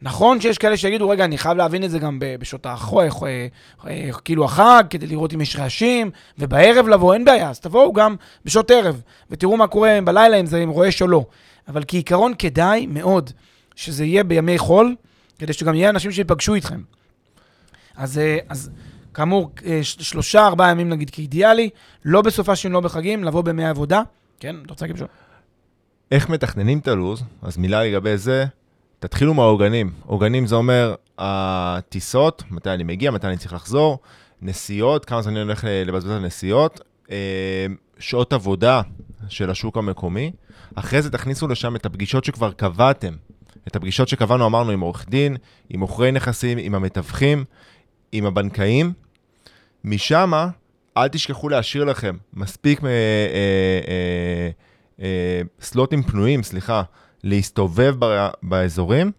נכון שיש כאלה שיגידו, רגע, אני חייב להבין את זה גם בשעות החוי, אה, אה, כאילו החג, כדי לראות אם יש רעשים, ובערב לבוא, אין בעיה, אז תבואו גם בשעות ערב, ותראו מה קורה בלילה, אם זה עם רועש או לא. אבל כעיקרון כדאי מאוד שזה יהיה בימי חול, כדי שגם יהיה אנשים שיפגשו איתכם. אז, אה, אז כאמור, שלושה, ארבעה ימים נגיד כאידיאלי, לא בסופה של לא בחגים, לבוא בימי עבודה. כן, אתה רוצה להגיד משהו? איך מתכננים את הלו"ז? אז מילה לגבי זה. תתחילו מהעוגנים. עוגנים זה אומר הטיסות, מתי אני מגיע, מתי אני צריך לחזור, נסיעות, כמה זמן אני הולך לבזבז על נסיעות, אה, שעות עבודה של השוק המקומי. אחרי זה תכניסו לשם את הפגישות שכבר קבעתם. את הפגישות שקבענו, אמרנו, עם עורך דין, עם מוכרי נכסים, עם המתווכים, עם הבנקאים. משם, אל תשכחו להשאיר לכם מספיק אה, אה, סלוטים פנויים, סליחה, להסתובב באזורים,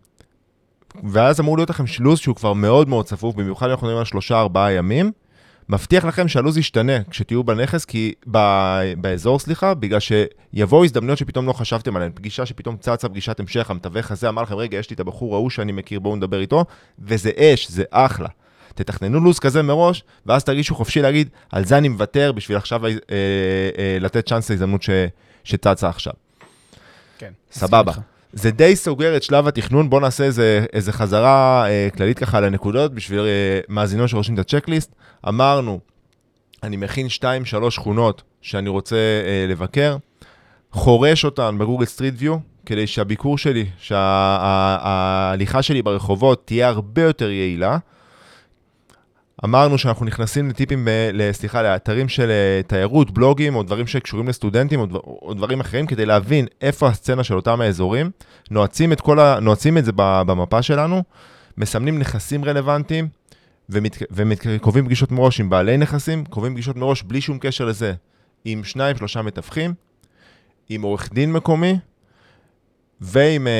ואז אמור להיות לכם שלוז שהוא כבר מאוד מאוד צפוף, במיוחד אם אנחנו מדברים על שלושה-ארבעה ימים. מבטיח לכם שהלו"ז ישתנה כשתהיו בנכס, כי... ב... באזור, סליחה, בגלל שיבואו הזדמנויות שפתאום לא חשבתם עליהן. פגישה שפתאום צצה פגישת המשך, המתווך הזה אמר לכם, רגע, יש לי את הבחור ההוא שאני מכיר, בואו נדבר איתו, וזה אש, זה אחלה. תתכננו לו"ז כזה מראש, ואז תרגישו חופשי להגיד, על זה אני מוותר בשביל עכשיו אה, אה, לתת צ'אנס להזדמנות ש... שצצה עכשיו. כן. סבבה. זה די סוגר את שלב התכנון, בואו נעשה איזה, איזה חזרה אה, כללית ככה לנקודות בשביל אה, מאזינות שרושמים את הצ'קליסט. אמרנו, אני מכין 2-3 שכונות שאני רוצה אה, לבקר, חורש אותן בגוגל סטריט ויו, כדי שהביקור שלי, שההליכה שלי ברחובות תהיה הרבה יותר יעילה. אמרנו שאנחנו נכנסים לטיפים, סליחה, לאתרים של אה, תיירות, בלוגים, או דברים שקשורים לסטודנטים, או, דבר, או דברים אחרים, כדי להבין איפה הסצנה של אותם האזורים. נועצים את, ה, נועצים את זה במפה שלנו, מסמנים נכסים רלוונטיים, וקובעים פגישות מראש עם בעלי נכסים, קובעים פגישות מראש בלי שום קשר לזה, עם שניים, שלושה מתווכים, עם עורך דין מקומי, ועם אה, אה,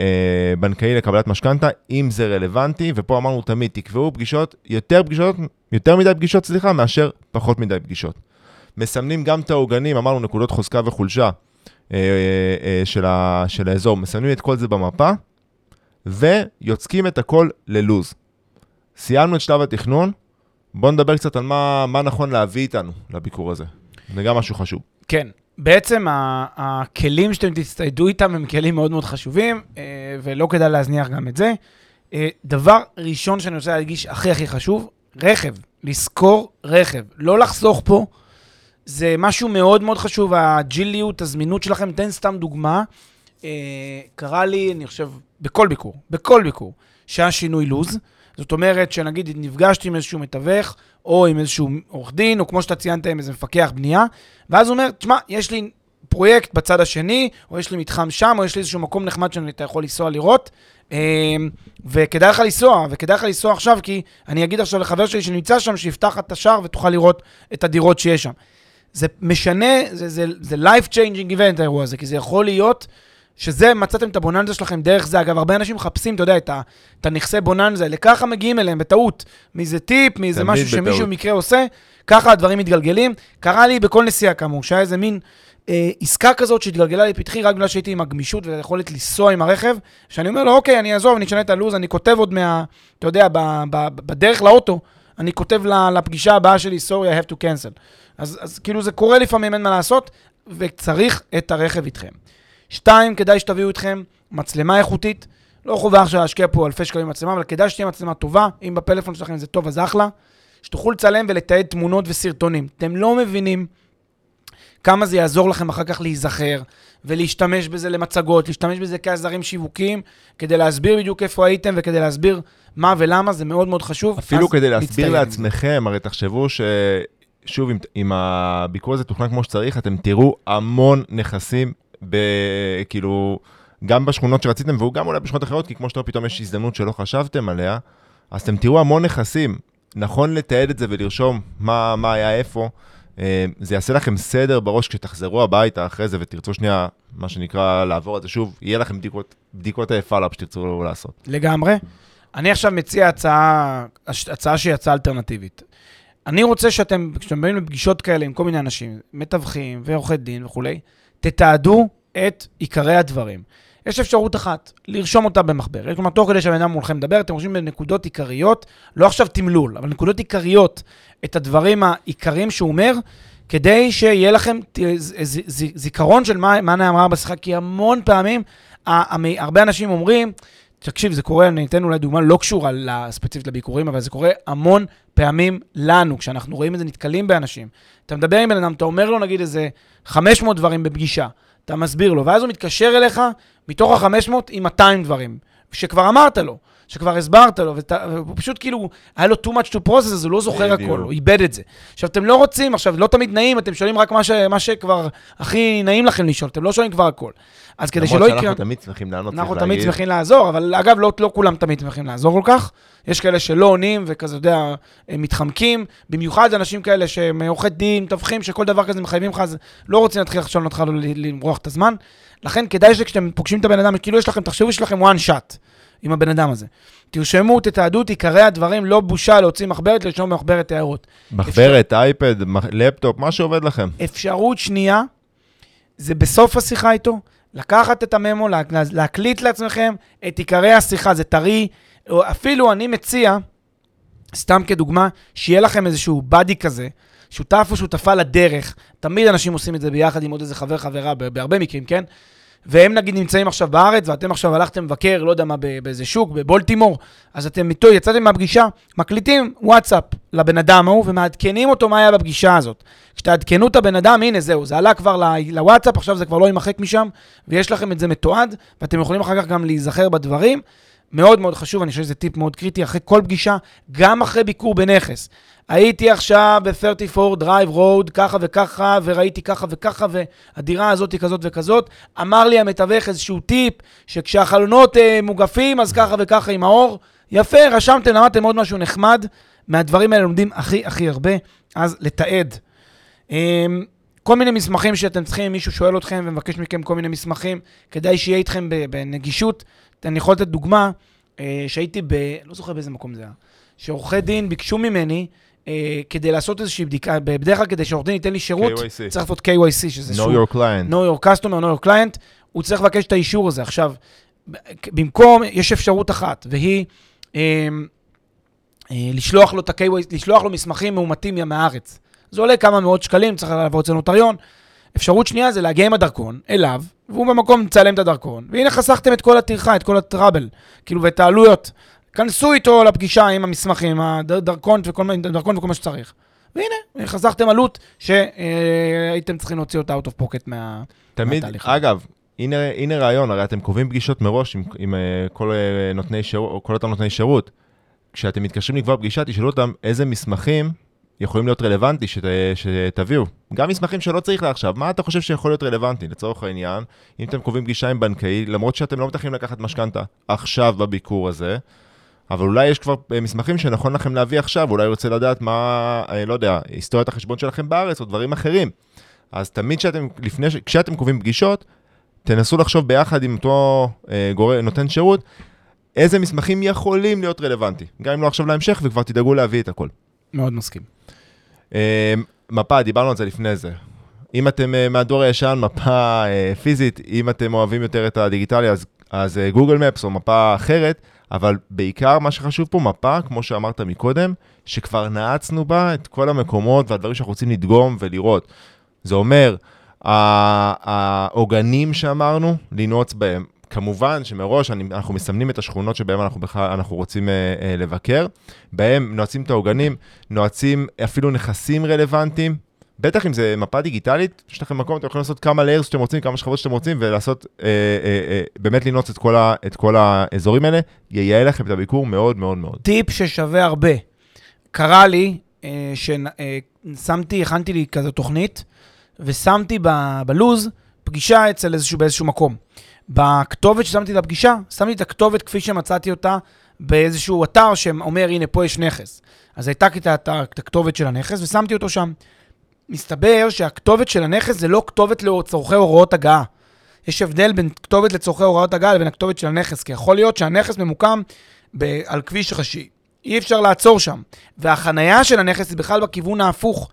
אה, בנקאי לקבלת משכנתה, אם זה רלוונטי, ופה אמרנו תמיד, תקבעו פגישות, יותר פגישות, יותר מדי פגישות, סליחה, מאשר פחות מדי פגישות. מסמנים גם את העוגנים, אמרנו נקודות חוזקה וחולשה אה, אה, של, ה, של האזור, מסמנים את כל זה במפה, ויוצקים את הכל ללוז. סיימנו את שלב התכנון, בואו נדבר קצת על מה, מה נכון להביא איתנו לביקור הזה. זה גם משהו חשוב. כן, בעצם הכלים שאתם תצטיידו איתם הם כלים מאוד מאוד חשובים, אה, ולא כדאי להזניח גם את זה. אה, דבר ראשון שאני רוצה להדגיש, הכי הכי חשוב, רכב. לזכור רכב. לא לחסוך פה. זה משהו מאוד מאוד חשוב, הג'יליות, הזמינות שלכם. תן סתם דוגמה. אה, קרה לי, אני חושב, בכל ביקור, בכל ביקור, שהיה שינוי לו"ז. זאת אומרת שנגיד נפגשתי עם איזשהו מתווך, או עם איזשהו עורך דין, או כמו שאתה ציינת, עם איזה מפקח בנייה, ואז הוא אומר, תשמע, יש לי פרויקט בצד השני, או יש לי מתחם שם, או יש לי איזשהו מקום נחמד שאתה יכול לנסוע לראות, אמ, וכדאי לך לנסוע, וכדאי לך לנסוע עכשיו, כי אני אגיד עכשיו לחבר שלי שנמצא שם, שיפתח את השער ותוכל לראות את הדירות שיש שם. זה משנה, זה, זה, זה life changing event האירוע הזה, כי זה יכול להיות שזה, מצאתם את הבוננזה שלכם דרך זה. אגב, הרבה אנשים מחפשים, אתה יודע, את, ה, את הנכסי בוננזה האלה, ככה מגיעים אליהם, בטעות. מאיזה טיפ, מאיזה משהו בטעות. שמישהו במקרה עושה, ככה הדברים מתגלגלים. קרה לי בכל נסיעה כאמור, שהיה איזה מין אה, עסקה כזאת שהתגלגלה לפתחי רק בגלל שהייתי עם הגמישות והיכולת לנסוע עם הרכב, שאני אומר לו, אוקיי, אני אעזוב, אני אשנה את הלו"ז, אני כותב עוד מה... אתה יודע, ב, ב, ב, בדרך לאוטו, אני כותב לפגישה הבאה שלי, sorry, I have to cancel. אז, אז כאילו זה קורה לפעמים, אין מה לעשות, וצריך את הרכב איתכם. שתיים, כדאי שתביאו איתכם מצלמה איכותית. לא חובה עכשיו להשקיע פה אלפי שקלים במצלמה, אבל כדאי שתהיה מצלמה טובה, אם בפלאפון שלכם זה טוב אז אחלה, שתוכלו לצלם ולתעד תמונות וסרטונים. אתם לא מבינים כמה זה יעזור לכם אחר כך להיזכר ולהשתמש בזה למצגות, להשתמש בזה כעזרים שיווקיים, כדי להסביר בדיוק איפה הייתם וכדי להסביר מה ולמה, זה מאוד מאוד חשוב. אפילו כדי להסביר. לעצמכם, הרי תחשבו ש... שוב, אם, אם הביקור הזה תוכנן כמו שצריך, אתם תראו המון נכסים, ב, כאילו, גם בשכונות שרציתם, והוא גם אולי בשכונות אחרות, כי כמו שאתה פתאום יש הזדמנות שלא חשבתם עליה, אז אתם תראו המון נכסים. נכון לתעד את זה ולרשום מה, מה היה איפה. אה, זה יעשה לכם סדר בראש כשתחזרו הביתה אחרי זה ותרצו שנייה, מה שנקרא, לעבור את זה שוב, יהיה לכם בדיקות, בדיקות הפעלה שתרצו לעשות. לגמרי. אני עכשיו מציע הצעה, הצעה שהיא הצעה אלטרנטיבית. אני רוצה שאתם, כשאתם באים לפגישות כאלה עם כל מיני אנשים, מתווכים ועורכי דין וכולי, תתעדו את עיקרי הדברים. יש אפשרות אחת, לרשום אותה במחברת. כלומר, תוך כדי שהבן אדם מולכם מדבר, אתם רושמים בנקודות עיקריות, לא עכשיו תמלול, אבל נקודות עיקריות, את הדברים העיקריים שהוא אומר, כדי שיהיה לכם זיכרון של מה, מה נאמר בשיחה, כי המון פעמים, הרבה אנשים אומרים, תקשיב, זה קורה, אני אתן אולי דוגמה לא קשורה ספציפית לביקורים, אבל זה קורה המון פעמים לנו, כשאנחנו רואים את זה, נתקלים באנשים. אתה מדבר עם בן אדם, אתה אומר לו נגיד איזה 500 דברים בפגישה, אתה מסביר לו, ואז הוא מתקשר אליך מתוך ה-500 עם 200 דברים, שכבר אמרת לו, שכבר הסברת לו, והוא פשוט כאילו, היה לו too much to process, אז הוא לא זוכר. הכל, הוא איבד את זה. עכשיו, אתם לא רוצים, עכשיו, לא תמיד נעים, אתם שואלים רק מה, ש, מה שכבר הכי נעים לכם לשאול, אתם לא שואלים כבר הכל. אז כדי שלא למרות יקרה... שאנחנו תמיד שמחים לענות, אנחנו תמיד. שמחים לעזור, אבל אגב, לא, לא כולם תמיד שמחים לעזור כל כך. יש כאלה שלא עונים וכזה, יודע, מתחמקים. במיוחד אנשים כאלה שהם עורכי דין, מתווכים, שכל דבר כזה מחייבים לך, אז לא רוצים להתחיל עכשיו להתחיל למרוח את הזמן. לכן כדאי שכשאתם פוגשים את הבן אדם, כאילו יש לכם, תחשבו שיש לכם one shot עם הבן אדם הזה. תרשמו, תתעדו את עיקרי הדברים, לא בושה להוציא מחברת, לרשום במחברת הערות. מחברת, אייפד, מח- לפטופ, מה שעובד לכם. אפשרות שנייה, זה בסוף השיחה איתו, לקחת את הממו, לה, להקליט לעצמכם את עיקרי השיחה, זה טרי, אפילו אני מציע, סתם כדוגמה, שיהיה לכם איזשהו באדי כזה, שותף או שותפה לדרך, תמיד אנשים עושים את זה ביחד עם עוד איזה חבר חברה, בהרבה מקרים, כן? והם נגיד נמצאים עכשיו בארץ, ואתם עכשיו הלכתם לבקר, לא יודע מה, באיזה שוק, בבולטימור, אז אתם איתו, יצאתם מהפגישה, מקליטים וואטסאפ לבן אדם ההוא, ומעדכנים אותו מה היה בפגישה הזאת. כשתעדכנו את הבן אדם, הנה זהו, זה עלה כבר לוואטסאפ, עכשיו זה כבר לא יימחק משם, ויש לכם את זה מתועד, ואתם יכולים אחר כך גם להיזכר בדברים. מאוד מאוד חשוב, אני חושב שזה טיפ מאוד קריטי, אחרי כל פגישה, גם אחרי ביקור בנכס. הייתי עכשיו ב-34 Drive Road, ככה וככה, וראיתי ככה וככה, והדירה הזאת היא כזאת וכזאת. אמר לי המתווך איזשהו טיפ, שכשהחלונות אה, מוגפים, אז ככה וככה עם האור. יפה, רשמתם, למדתם עוד משהו נחמד. מהדברים האלה לומדים הכי הכי הרבה, אז לתעד. אמ, כל מיני מסמכים שאתם צריכים, מישהו שואל אתכם ומבקש מכם כל מיני מסמכים, כדאי שיהיה איתכם בנגישות. אני יכול לתת דוגמה, אה, שהייתי ב... לא זוכר באיזה מקום זה היה, שעורכי דין ביקשו ממני, אה, כדי לעשות איזושהי בדיקה, בדרך כלל כדי שעורך דין ייתן לי שירות, KYC. צריך לעשות KYC, שזה know your client. know your customer, know your client, הוא צריך לבקש את האישור הזה. עכשיו, במקום, יש אפשרות אחת, והיא אה, אה, לשלוח לו את ה-KYC, לשלוח לו מסמכים מאומתים מהארץ. זה עולה כמה מאות שקלים, צריך לעבור אצל נוטריון. אפשרות שנייה זה להגיע עם הדרכון אליו, והוא במקום מצלם את הדרכון, והנה חסכתם את כל הטרחה, את כל הטראבל, כאילו, ואת העלויות. כנסו איתו לפגישה עם המסמכים, הדרכון וכל, דרכון וכל מה שצריך. והנה, חסכתם עלות שהייתם צריכים להוציא אותה out of pocket מה... תמיד, מהתהליך הזה. אגב, הנה, הנה רעיון, הרי אתם קובעים פגישות מראש עם, עם אה, כל, אה, נותני שירות, כל אותם נותני שירות. כשאתם מתקשרים לקבוע פגישה, תשאלו אותם איזה מסמכים יכולים להיות רלוונטי שת, שתביאו. גם מסמכים שלא צריך לעכשיו, מה אתה חושב שיכול להיות רלוונטי? לצורך העניין, אם אתם קובעים פגישה עם בנקאי, למרות שאתם לא מתכננים לקחת משכנתה עכשיו בביקור הזה, אבל אולי יש כבר אה, מסמכים שנכון לכם להביא עכשיו, אולי הוא רוצה לדעת מה, אה, לא יודע, היסטוריית החשבון שלכם בארץ או דברים אחרים. אז תמיד שאתם, לפני, כשאתם קובעים פגישות, תנסו לחשוב ביחד עם אותו אה, גורם, נותן שירות, איזה מסמכים יכולים להיות רלוונטי. גם אם לא עכשיו להמשך, וכבר תדאגו להביא את הכל. מאוד מסכים. אה, מפה, דיברנו על זה לפני זה. אם אתם אה, מהדור הישן, מפה אה, פיזית, אם אתם אוהבים יותר את הדיגיטלי, אז, אז אה, גוגל מפס או מפה אחרת, אבל בעיקר מה שחשוב פה, מפה, כמו שאמרת מקודם, שכבר נעצנו בה את כל המקומות והדברים שאנחנו רוצים לדגום ולראות. זה אומר, העוגנים שאמרנו, לנעוץ בהם. כמובן שמראש אני, אנחנו מסמנים את השכונות שבהן אנחנו, אנחנו רוצים אה, אה, לבקר, בהם נועצים את העוגנים, נועצים אפילו נכסים רלוונטיים. בטח אם זה מפה דיגיטלית, יש לכם מקום, אתם יכולים לעשות כמה ליירס שאתם רוצים, כמה שכבות שאתם רוצים, ולעשות, אה, אה, אה, באמת לנעוץ את את כל האזורים האלה, ייעל לכם את הביקור מאוד מאוד מאוד. טיפ ששווה הרבה. קרה לי אה, ששמתי, הכנתי לי כזו תוכנית, ושמתי ב- בלוז פגישה אצל איזשהו, באיזשהו מקום. בכתובת ששמתי לפגישה, שמתי את הכתובת כפי שמצאתי אותה באיזשהו אתר שאומר, הנה, פה יש נכס. אז את, את, את הכתובת של הנכס ושמתי אותו שם. מסתבר שהכתובת של הנכס זה לא כתובת לצורכי הוראות הגעה. יש הבדל בין כתובת לצורכי הוראות הגעה לבין הכתובת של הנכס, כי יכול להיות שהנכס ממוקם ב- על כביש ראשי. אי אפשר לעצור שם. והחנייה של הנכס היא בכלל בכיוון ההפוך.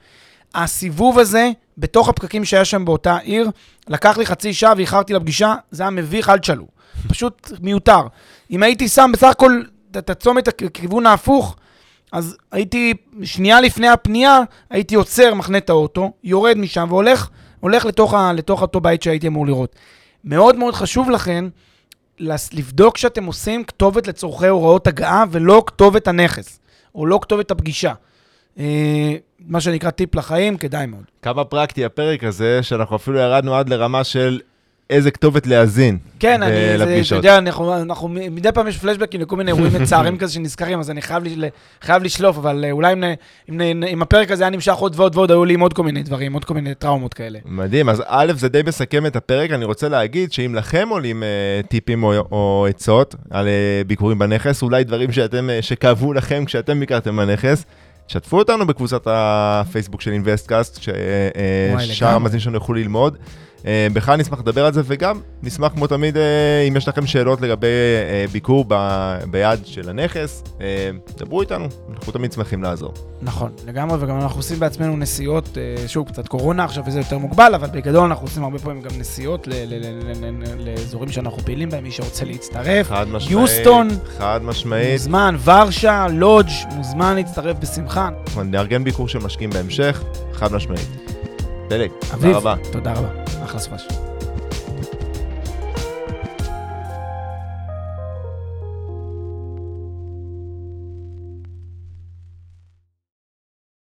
הסיבוב הזה, בתוך הפקקים שהיה שם באותה עיר, לקח לי חצי שעה ואיחרתי לפגישה, זה היה מביך עד שלו. פשוט מיותר. אם הייתי שם בסך הכל את הצומת הכיוון ההפוך, אז הייתי, שנייה לפני הפנייה, הייתי עוצר, מחנה את האוטו, יורד משם והולך הולך לתוך, ה, לתוך אותו בית שהייתי אמור לראות. מאוד מאוד חשוב לכן לבדוק שאתם עושים כתובת לצורכי הוראות הגעה ולא כתובת הנכס, או לא כתובת הפגישה. אה, מה שנקרא טיפ לחיים, כדאי מאוד. כמה פרקטי הפרק הזה, שאנחנו אפילו ירדנו עד לרמה של איזה כתובת להאזין. כן, אני, זה, אתה. יודע, אנחנו, אנחנו, מדי פעם יש פלשבקים לכל מיני אירועים מצערים כזה שנזכרים, אז אני חייב, חייב לשלוף, אבל אה, אולי אם, אם, אם הפרק הזה היה נמשך עוד ועוד ועוד, היו לי עם עוד כל מיני דברים, עוד כל מיני טראומות כאלה. מדהים, אז א', זה די מסכם את הפרק, אני רוצה להגיד שאם לכם עולים אה, טיפים או, או עצות על אה, ביקורים בנכס, אולי דברים שאתם, אה, שכאבו לכם כשאתם ביקרתם בנכס, שתפו אותנו בקבוצת הפייסבוק של InvestCast, וואי, ששאר לגמרי. המאזינים שלנו יוכלו ללמוד. אה, בכלל נשמח לדבר על זה, וגם נשמח כמו תמיד, אה, אם יש לכם שאלות לגבי אה, ביקור ב, ביד של הנכס, דברו איתנו, אנחנו תמיד שמחים לעזור. נכון, לגמרי, וגם אנחנו עושים בעצמנו נסיעות, שוב, קצת קורונה עכשיו וזה יותר מוגבל, אבל בגדול אנחנו עושים הרבה פעמים גם נסיעות ל- ל- ל- ל- לאזורים שאנחנו פעילים בהם, מי שרוצה להצטרף. חד משמעית. יוסטון. חד משמעית. מוזמן, ורשה, לודג', מוזמן להצטרף בשמחה. נארגן ביקור של משקיעים בהמשך, חד משמעית. פלג, תודה רבה. תודה רבה. אחלה סופש.